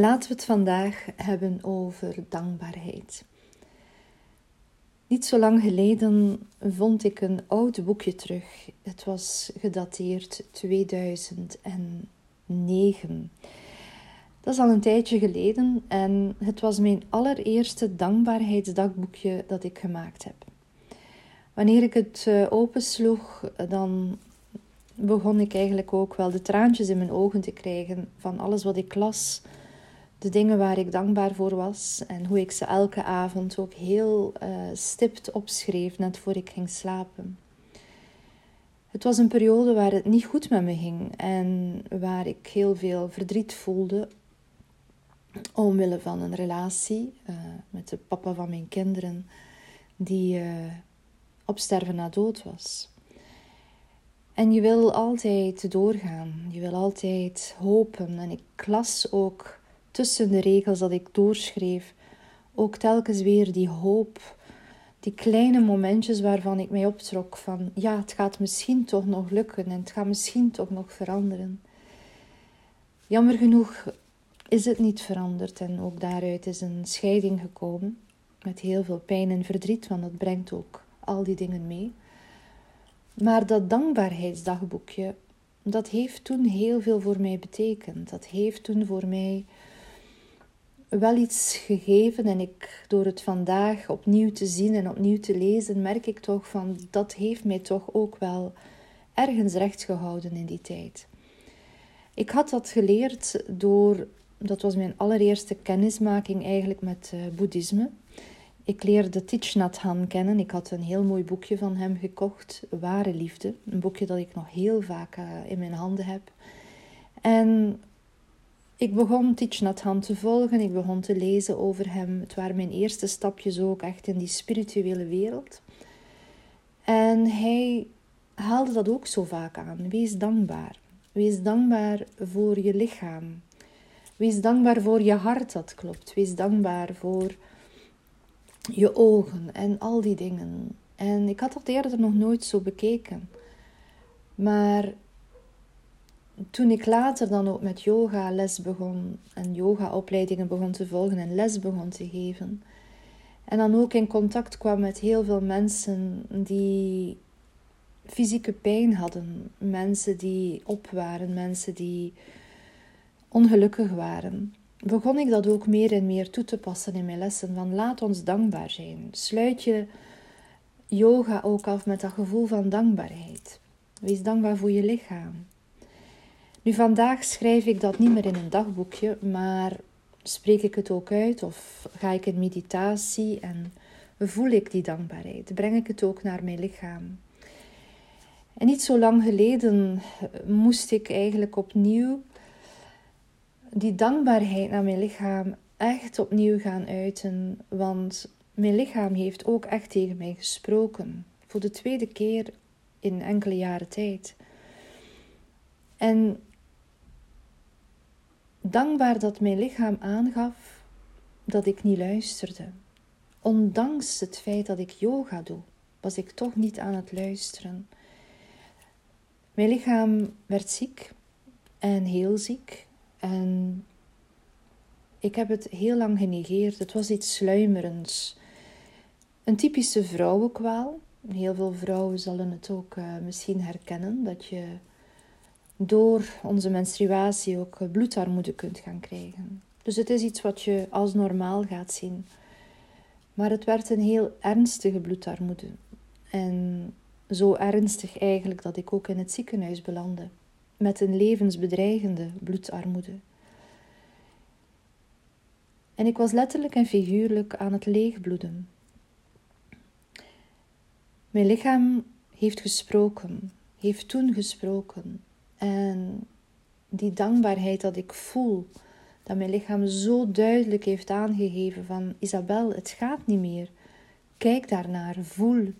Laten we het vandaag hebben over dankbaarheid. Niet zo lang geleden vond ik een oud boekje terug. Het was gedateerd 2009. Dat is al een tijdje geleden en het was mijn allereerste dankbaarheidsdagboekje dat ik gemaakt heb. Wanneer ik het eh, opensloeg, dan begon ik eigenlijk ook wel de traantjes in mijn ogen te krijgen van alles wat ik las de dingen waar ik dankbaar voor was en hoe ik ze elke avond ook heel uh, stipt opschreef net voor ik ging slapen. Het was een periode waar het niet goed met me ging en waar ik heel veel verdriet voelde omwille van een relatie uh, met de papa van mijn kinderen die uh, op sterven na dood was. En je wil altijd doorgaan, je wil altijd hopen. En ik las ook tussen de regels dat ik doorschreef ook telkens weer die hoop, die kleine momentjes waarvan ik mij optrok van ja, het gaat misschien toch nog lukken en het gaat misschien toch nog veranderen. Jammer genoeg is het niet veranderd en ook daaruit is een scheiding gekomen met heel veel pijn en verdriet, want dat brengt ook al die dingen mee. Maar dat dankbaarheidsdagboekje, dat heeft toen heel veel voor mij betekend. Dat heeft toen voor mij wel iets gegeven en ik door het vandaag opnieuw te zien en opnieuw te lezen, merk ik toch van dat heeft mij toch ook wel ergens recht gehouden in die tijd. Ik had dat geleerd door, dat was mijn allereerste kennismaking eigenlijk met uh, boeddhisme. Ik leerde Thich Nhat Hanh kennen. Ik had een heel mooi boekje van hem gekocht, Ware Liefde. Een boekje dat ik nog heel vaak uh, in mijn handen heb. En ik begon Thich Nhat te volgen, ik begon te lezen over hem. Het waren mijn eerste stapjes ook echt in die spirituele wereld. En hij haalde dat ook zo vaak aan. Wees dankbaar. Wees dankbaar voor je lichaam. Wees dankbaar voor je hart dat klopt. Wees dankbaar voor je ogen en al die dingen. En ik had dat eerder nog nooit zo bekeken. Maar toen ik later dan ook met yoga les begon en yoga opleidingen begon te volgen en les begon te geven. En dan ook in contact kwam met heel veel mensen die fysieke pijn hadden. Mensen die op waren, mensen die ongelukkig waren. Begon ik dat ook meer en meer toe te passen in mijn lessen. Van laat ons dankbaar zijn. Sluit je yoga ook af met dat gevoel van dankbaarheid. Wees dankbaar voor je lichaam. Nu, vandaag schrijf ik dat niet meer in een dagboekje, maar spreek ik het ook uit of ga ik in meditatie en voel ik die dankbaarheid? Breng ik het ook naar mijn lichaam? En niet zo lang geleden moest ik eigenlijk opnieuw die dankbaarheid naar mijn lichaam echt opnieuw gaan uiten, want mijn lichaam heeft ook echt tegen mij gesproken. Voor de tweede keer in enkele jaren tijd. En dankbaar dat mijn lichaam aangaf dat ik niet luisterde. Ondanks het feit dat ik yoga doe, was ik toch niet aan het luisteren. Mijn lichaam werd ziek en heel ziek. En ik heb het heel lang genegeerd. Het was iets sluimerends. Een typische vrouwenkwaal. Heel veel vrouwen zullen het ook uh, misschien herkennen dat je door onze menstruatie ook bloedarmoede kunt gaan krijgen. Dus het is iets wat je als normaal gaat zien. Maar het werd een heel ernstige bloedarmoede. En zo ernstig eigenlijk dat ik ook in het ziekenhuis belandde. Met een levensbedreigende bloedarmoede. En ik was letterlijk en figuurlijk aan het leegbloeden. Mijn lichaam heeft gesproken, heeft toen gesproken. En die dankbaarheid dat ik voel, dat mijn lichaam zo duidelijk heeft aangegeven van Isabel, het gaat niet meer. Kijk daarnaar, voel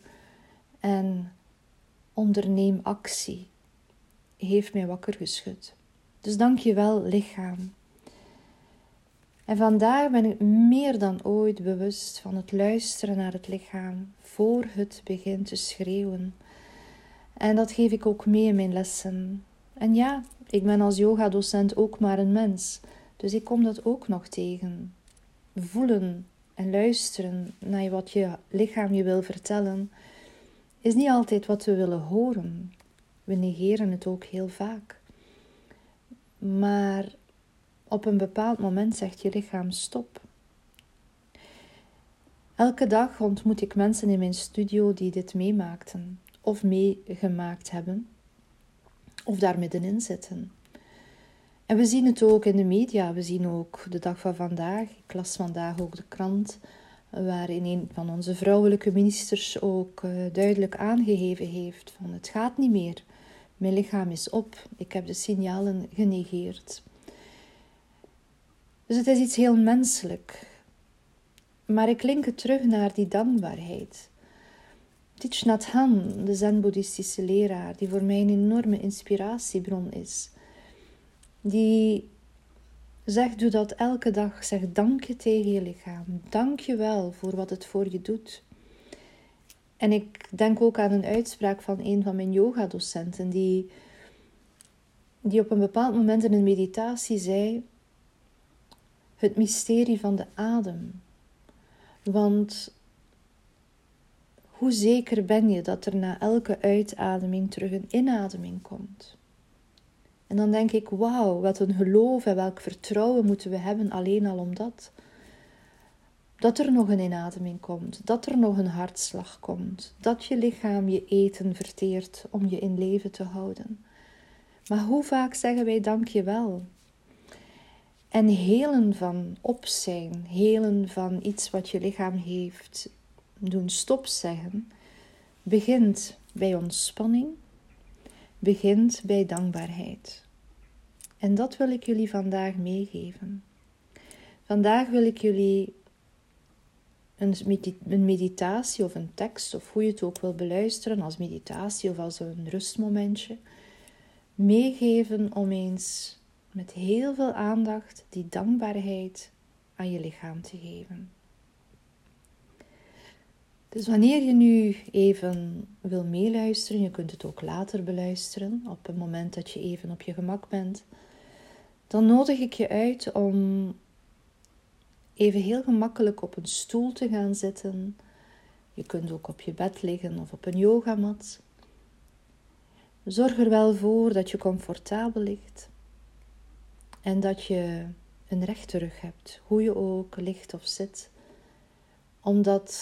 en onderneem actie, heeft mij wakker geschud. Dus dank je wel, lichaam. En vandaag ben ik meer dan ooit bewust van het luisteren naar het lichaam voor het begint te schreeuwen. En dat geef ik ook mee in mijn lessen. En ja, ik ben als yogadocent ook maar een mens. Dus ik kom dat ook nog tegen. Voelen en luisteren naar wat je lichaam je wil vertellen, is niet altijd wat we willen horen. We negeren het ook heel vaak. Maar op een bepaald moment zegt je lichaam stop. Elke dag ontmoet ik mensen in mijn studio die dit meemaakten of meegemaakt hebben of daar middenin zitten. En we zien het ook in de media. We zien ook de dag van vandaag. Ik las vandaag ook de krant, waarin een van onze vrouwelijke ministers ook uh, duidelijk aangegeven heeft: van het gaat niet meer. Mijn lichaam is op. Ik heb de signalen genegeerd. Dus het is iets heel menselijk. Maar ik link het terug naar die dankbaarheid. Thich Hanh, de zen-boeddhistische leraar, die voor mij een enorme inspiratiebron is, die zegt, doe dat elke dag. Zeg dank je tegen je lichaam. Dank je wel voor wat het voor je doet. En ik denk ook aan een uitspraak van een van mijn yogadocenten, die, die op een bepaald moment in een meditatie zei, het mysterie van de adem. Want hoe zeker ben je dat er na elke uitademing terug een inademing komt? En dan denk ik, wauw, wat een geloof en welk vertrouwen moeten we hebben alleen al om dat. Dat er nog een inademing komt, dat er nog een hartslag komt, dat je lichaam je eten verteert om je in leven te houden. Maar hoe vaak zeggen wij dank je wel? En helen van op zijn, helen van iets wat je lichaam heeft doen stop zeggen, begint bij ontspanning, begint bij dankbaarheid. En dat wil ik jullie vandaag meegeven. Vandaag wil ik jullie een meditatie of een tekst, of hoe je het ook wil beluisteren, als meditatie of als een rustmomentje, meegeven om eens met heel veel aandacht die dankbaarheid aan je lichaam te geven. Dus wanneer je nu even wil meeluisteren, je kunt het ook later beluisteren, op het moment dat je even op je gemak bent, dan nodig ik je uit om even heel gemakkelijk op een stoel te gaan zitten. Je kunt ook op je bed liggen of op een yogamat. Zorg er wel voor dat je comfortabel ligt en dat je een rechte rug hebt, hoe je ook ligt of zit, omdat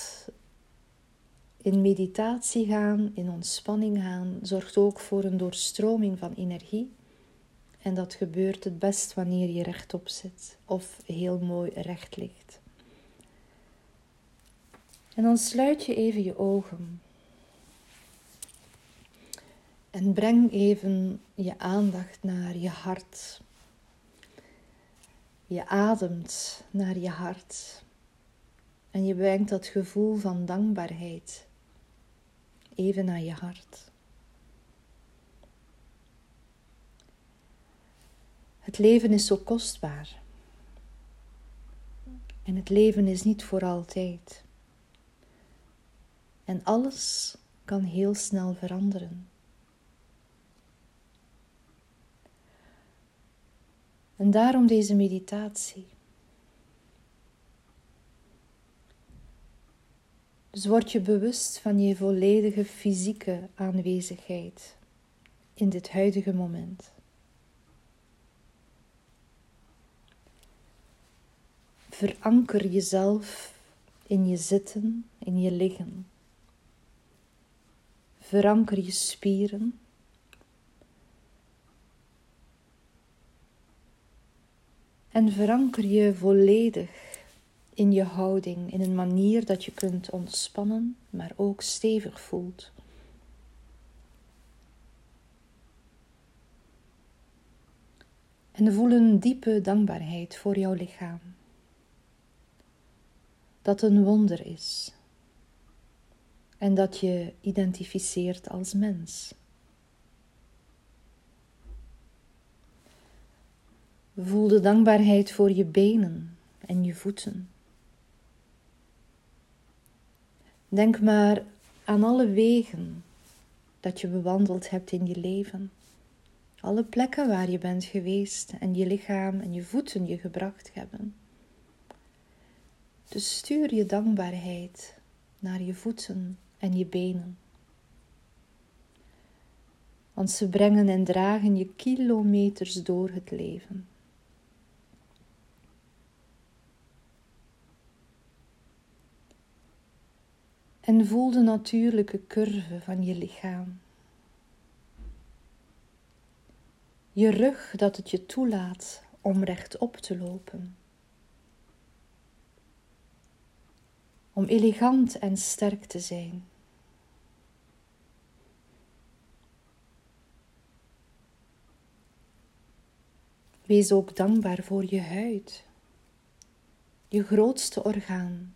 in meditatie gaan, in ontspanning gaan, zorgt ook voor een doorstroming van energie. En dat gebeurt het best wanneer je rechtop zit of heel mooi recht ligt. En dan sluit je even je ogen. En breng even je aandacht naar je hart. Je ademt naar je hart. En je brengt dat gevoel van dankbaarheid even naar je hart. Het leven is zo kostbaar. En het leven is niet voor altijd. En alles kan heel snel veranderen. En daarom deze meditatie. Dus word je bewust van je volledige fysieke aanwezigheid in dit huidige moment. Veranker jezelf in je zitten, in je liggen. Veranker je spieren. En veranker je volledig in je houding, in een manier dat je kunt ontspannen, maar ook stevig voelt. En voel een diepe dankbaarheid voor jouw lichaam. Dat een wonder is. En dat je identificeert als mens. Voel de dankbaarheid voor je benen en je voeten. Denk maar aan alle wegen dat je bewandeld hebt in je leven. Alle plekken waar je bent geweest en je lichaam en je voeten je gebracht hebben. Dus stuur je dankbaarheid naar je voeten en je benen. Want ze brengen en dragen je kilometers door het leven. En voel de natuurlijke curve van je lichaam. Je rug dat het je toelaat om rechtop te lopen. Om elegant en sterk te zijn. Wees ook dankbaar voor je huid, je grootste orgaan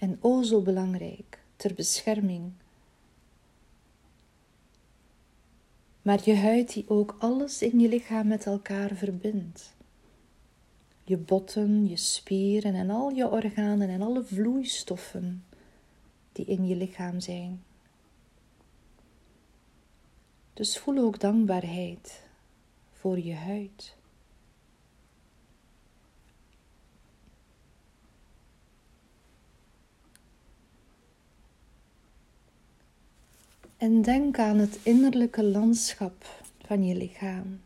en o zo belangrijk ter bescherming. Maar je huid die ook alles in je lichaam met elkaar verbindt. Je botten, je spieren en al je organen en alle vloeistoffen die in je lichaam zijn. Dus voel ook dankbaarheid voor je huid. En denk aan het innerlijke landschap van je lichaam.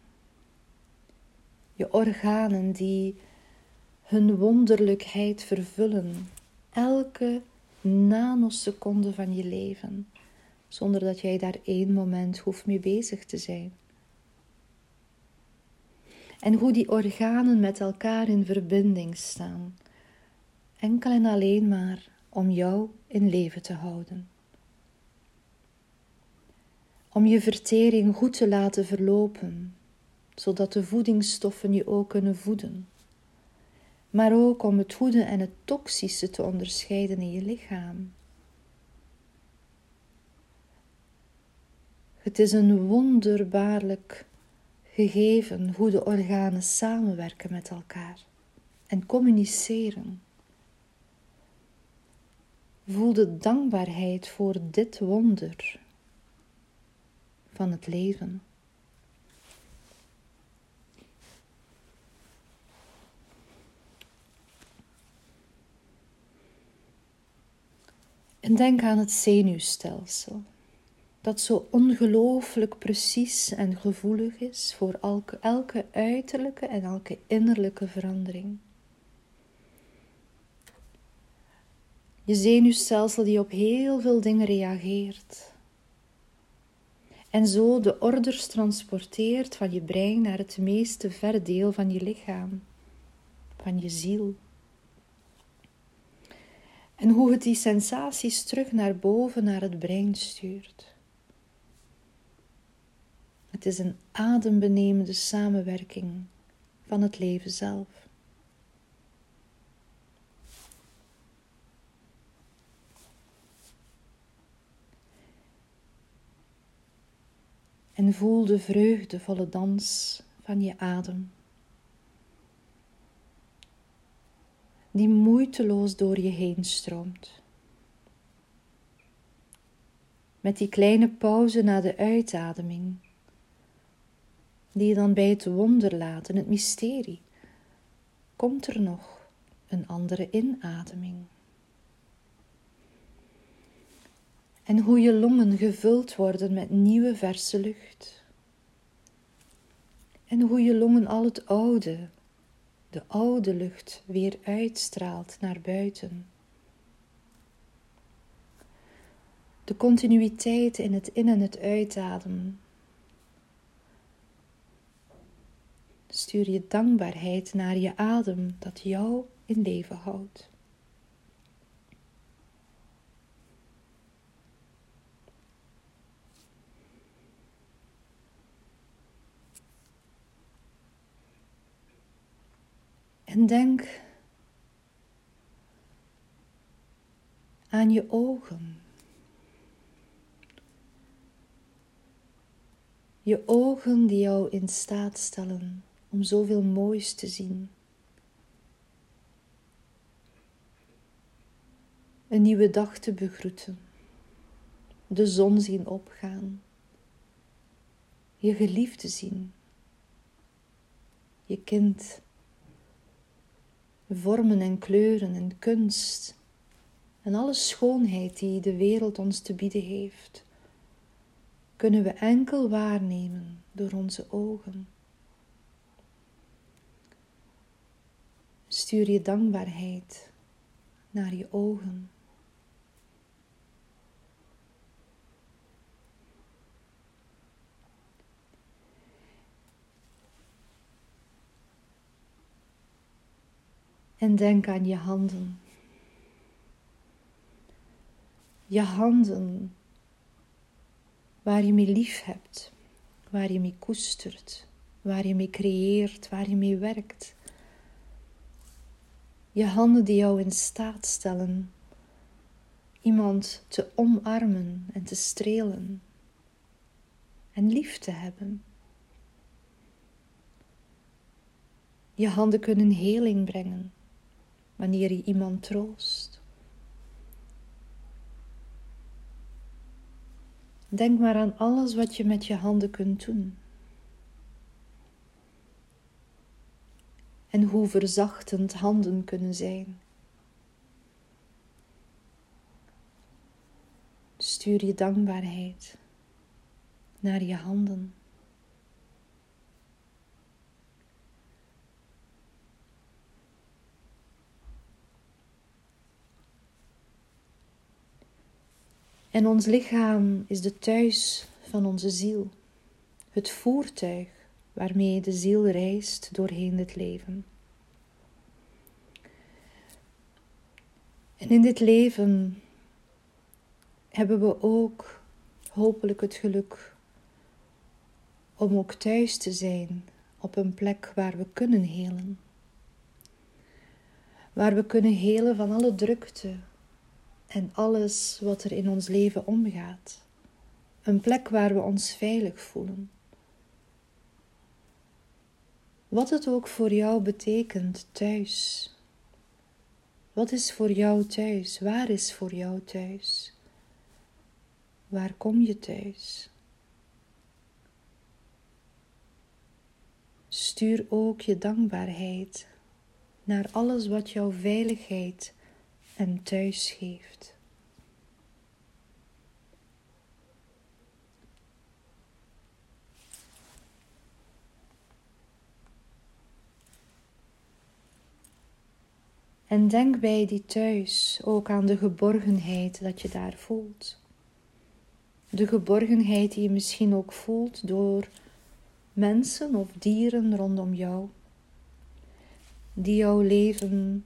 Je organen die hun wonderlijkheid vervullen, elke nanoseconde van je leven, zonder dat jij daar één moment hoeft mee bezig te zijn. En hoe die organen met elkaar in verbinding staan, enkel en alleen maar om jou in leven te houden om je vertering goed te laten verlopen, zodat de voedingsstoffen je ook kunnen voeden. Maar ook om het goede en het toxische te onderscheiden in je lichaam. Het is een wonderbaarlijk gegeven hoe de organen samenwerken met elkaar en communiceren. Voel de dankbaarheid voor dit wonder van het leven. En denk aan het zenuwstelsel, dat zo ongelooflijk precies en gevoelig is voor elke, elke uiterlijke en elke innerlijke verandering. Je zenuwstelsel die op heel veel dingen reageert en zo de orders transporteert van je brein naar het meeste verre deel van je lichaam, van je ziel. En hoe het die sensaties terug naar boven, naar het brein stuurt. Het is een adembenemende samenwerking van het leven zelf. En voel de vreugdevolle dans van je adem, die moeiteloos door je heen stroomt. Met die kleine pauze na de uitademing, die je dan bij het wonder laat en het mysterie, komt er nog een andere inademing. En hoe je longen gevuld worden met nieuwe verse lucht. En hoe je longen al het oude, de oude lucht, weer uitstraalt naar buiten. De continuïteit in het in- en het uitademen. Stuur je dankbaarheid naar je adem dat jou in leven houdt. En denk aan je ogen. Je ogen die jou in staat stellen om zoveel moois te zien. Een nieuwe dag te begroeten, de zon zien opgaan, je geliefde zien, je kind, vormen en kleuren en kunst en alle schoonheid die de wereld ons te bieden heeft, kunnen we enkel waarnemen door onze ogen. Stuur je dankbaarheid naar je ogen. En denk aan je handen. Je handen waar je mee lief hebt, waar je mee koestert, waar je mee creëert, waar je mee werkt. Je handen die jou in staat stellen iemand te omarmen en te strelen en lief te hebben. Je handen kunnen heling brengen wanneer je iemand troost. Denk maar aan alles wat je met je handen kunt doen. En hoe verzachtend handen kunnen zijn. Stuur je dankbaarheid naar je handen. En ons lichaam is de thuis van onze ziel, het voertuig waarmee de ziel reist doorheen het leven. En in dit leven hebben we ook hopelijk het geluk om ook thuis te zijn op een plek waar we kunnen helen. Waar we kunnen helen van alle drukte, en alles wat er in ons leven omgaat. Een plek waar we ons veilig voelen. Wat het ook voor jou betekent thuis. Wat is voor jou thuis? Waar is voor jou thuis? Waar kom je thuis? Stuur ook je dankbaarheid naar alles wat jouw veiligheid en thuis geeft. En denk bij die thuis ook aan de geborgenheid dat je daar voelt. De geborgenheid die je misschien ook voelt door mensen of dieren rondom jou, die jouw leven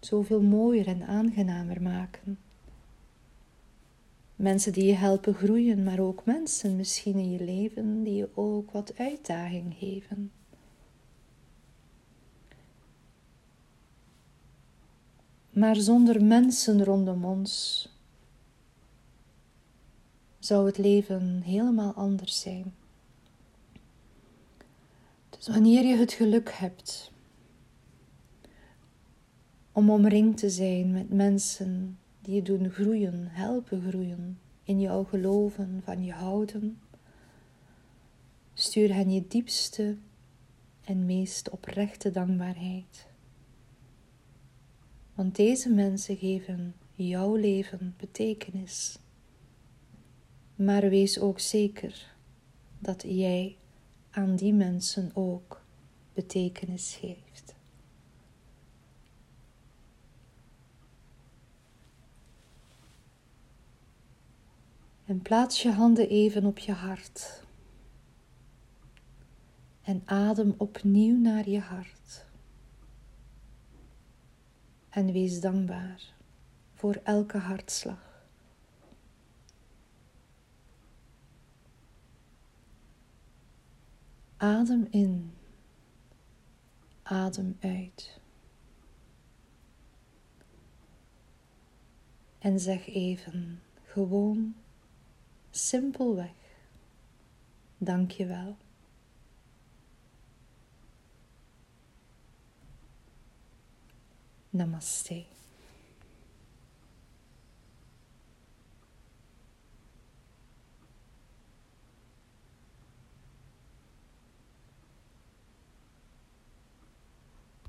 zoveel mooier en aangenamer maken. Mensen die je helpen groeien, maar ook mensen misschien in je leven die je ook wat uitdaging geven. Maar zonder mensen rondom ons zou het leven helemaal anders zijn. Dus wanneer je het geluk hebt om omringd te zijn met mensen die je doen groeien, helpen groeien, in jouw geloven, van je houden. Stuur hen je diepste en meest oprechte dankbaarheid. Want deze mensen geven jouw leven betekenis. Maar wees ook zeker dat jij aan die mensen ook betekenis geeft. En plaats je handen even op je hart. En adem opnieuw naar je hart. En wees dankbaar voor elke hartslag. Adem in. Adem uit. En zeg even gewoon Simpelweg. Dank je wel. Namaste.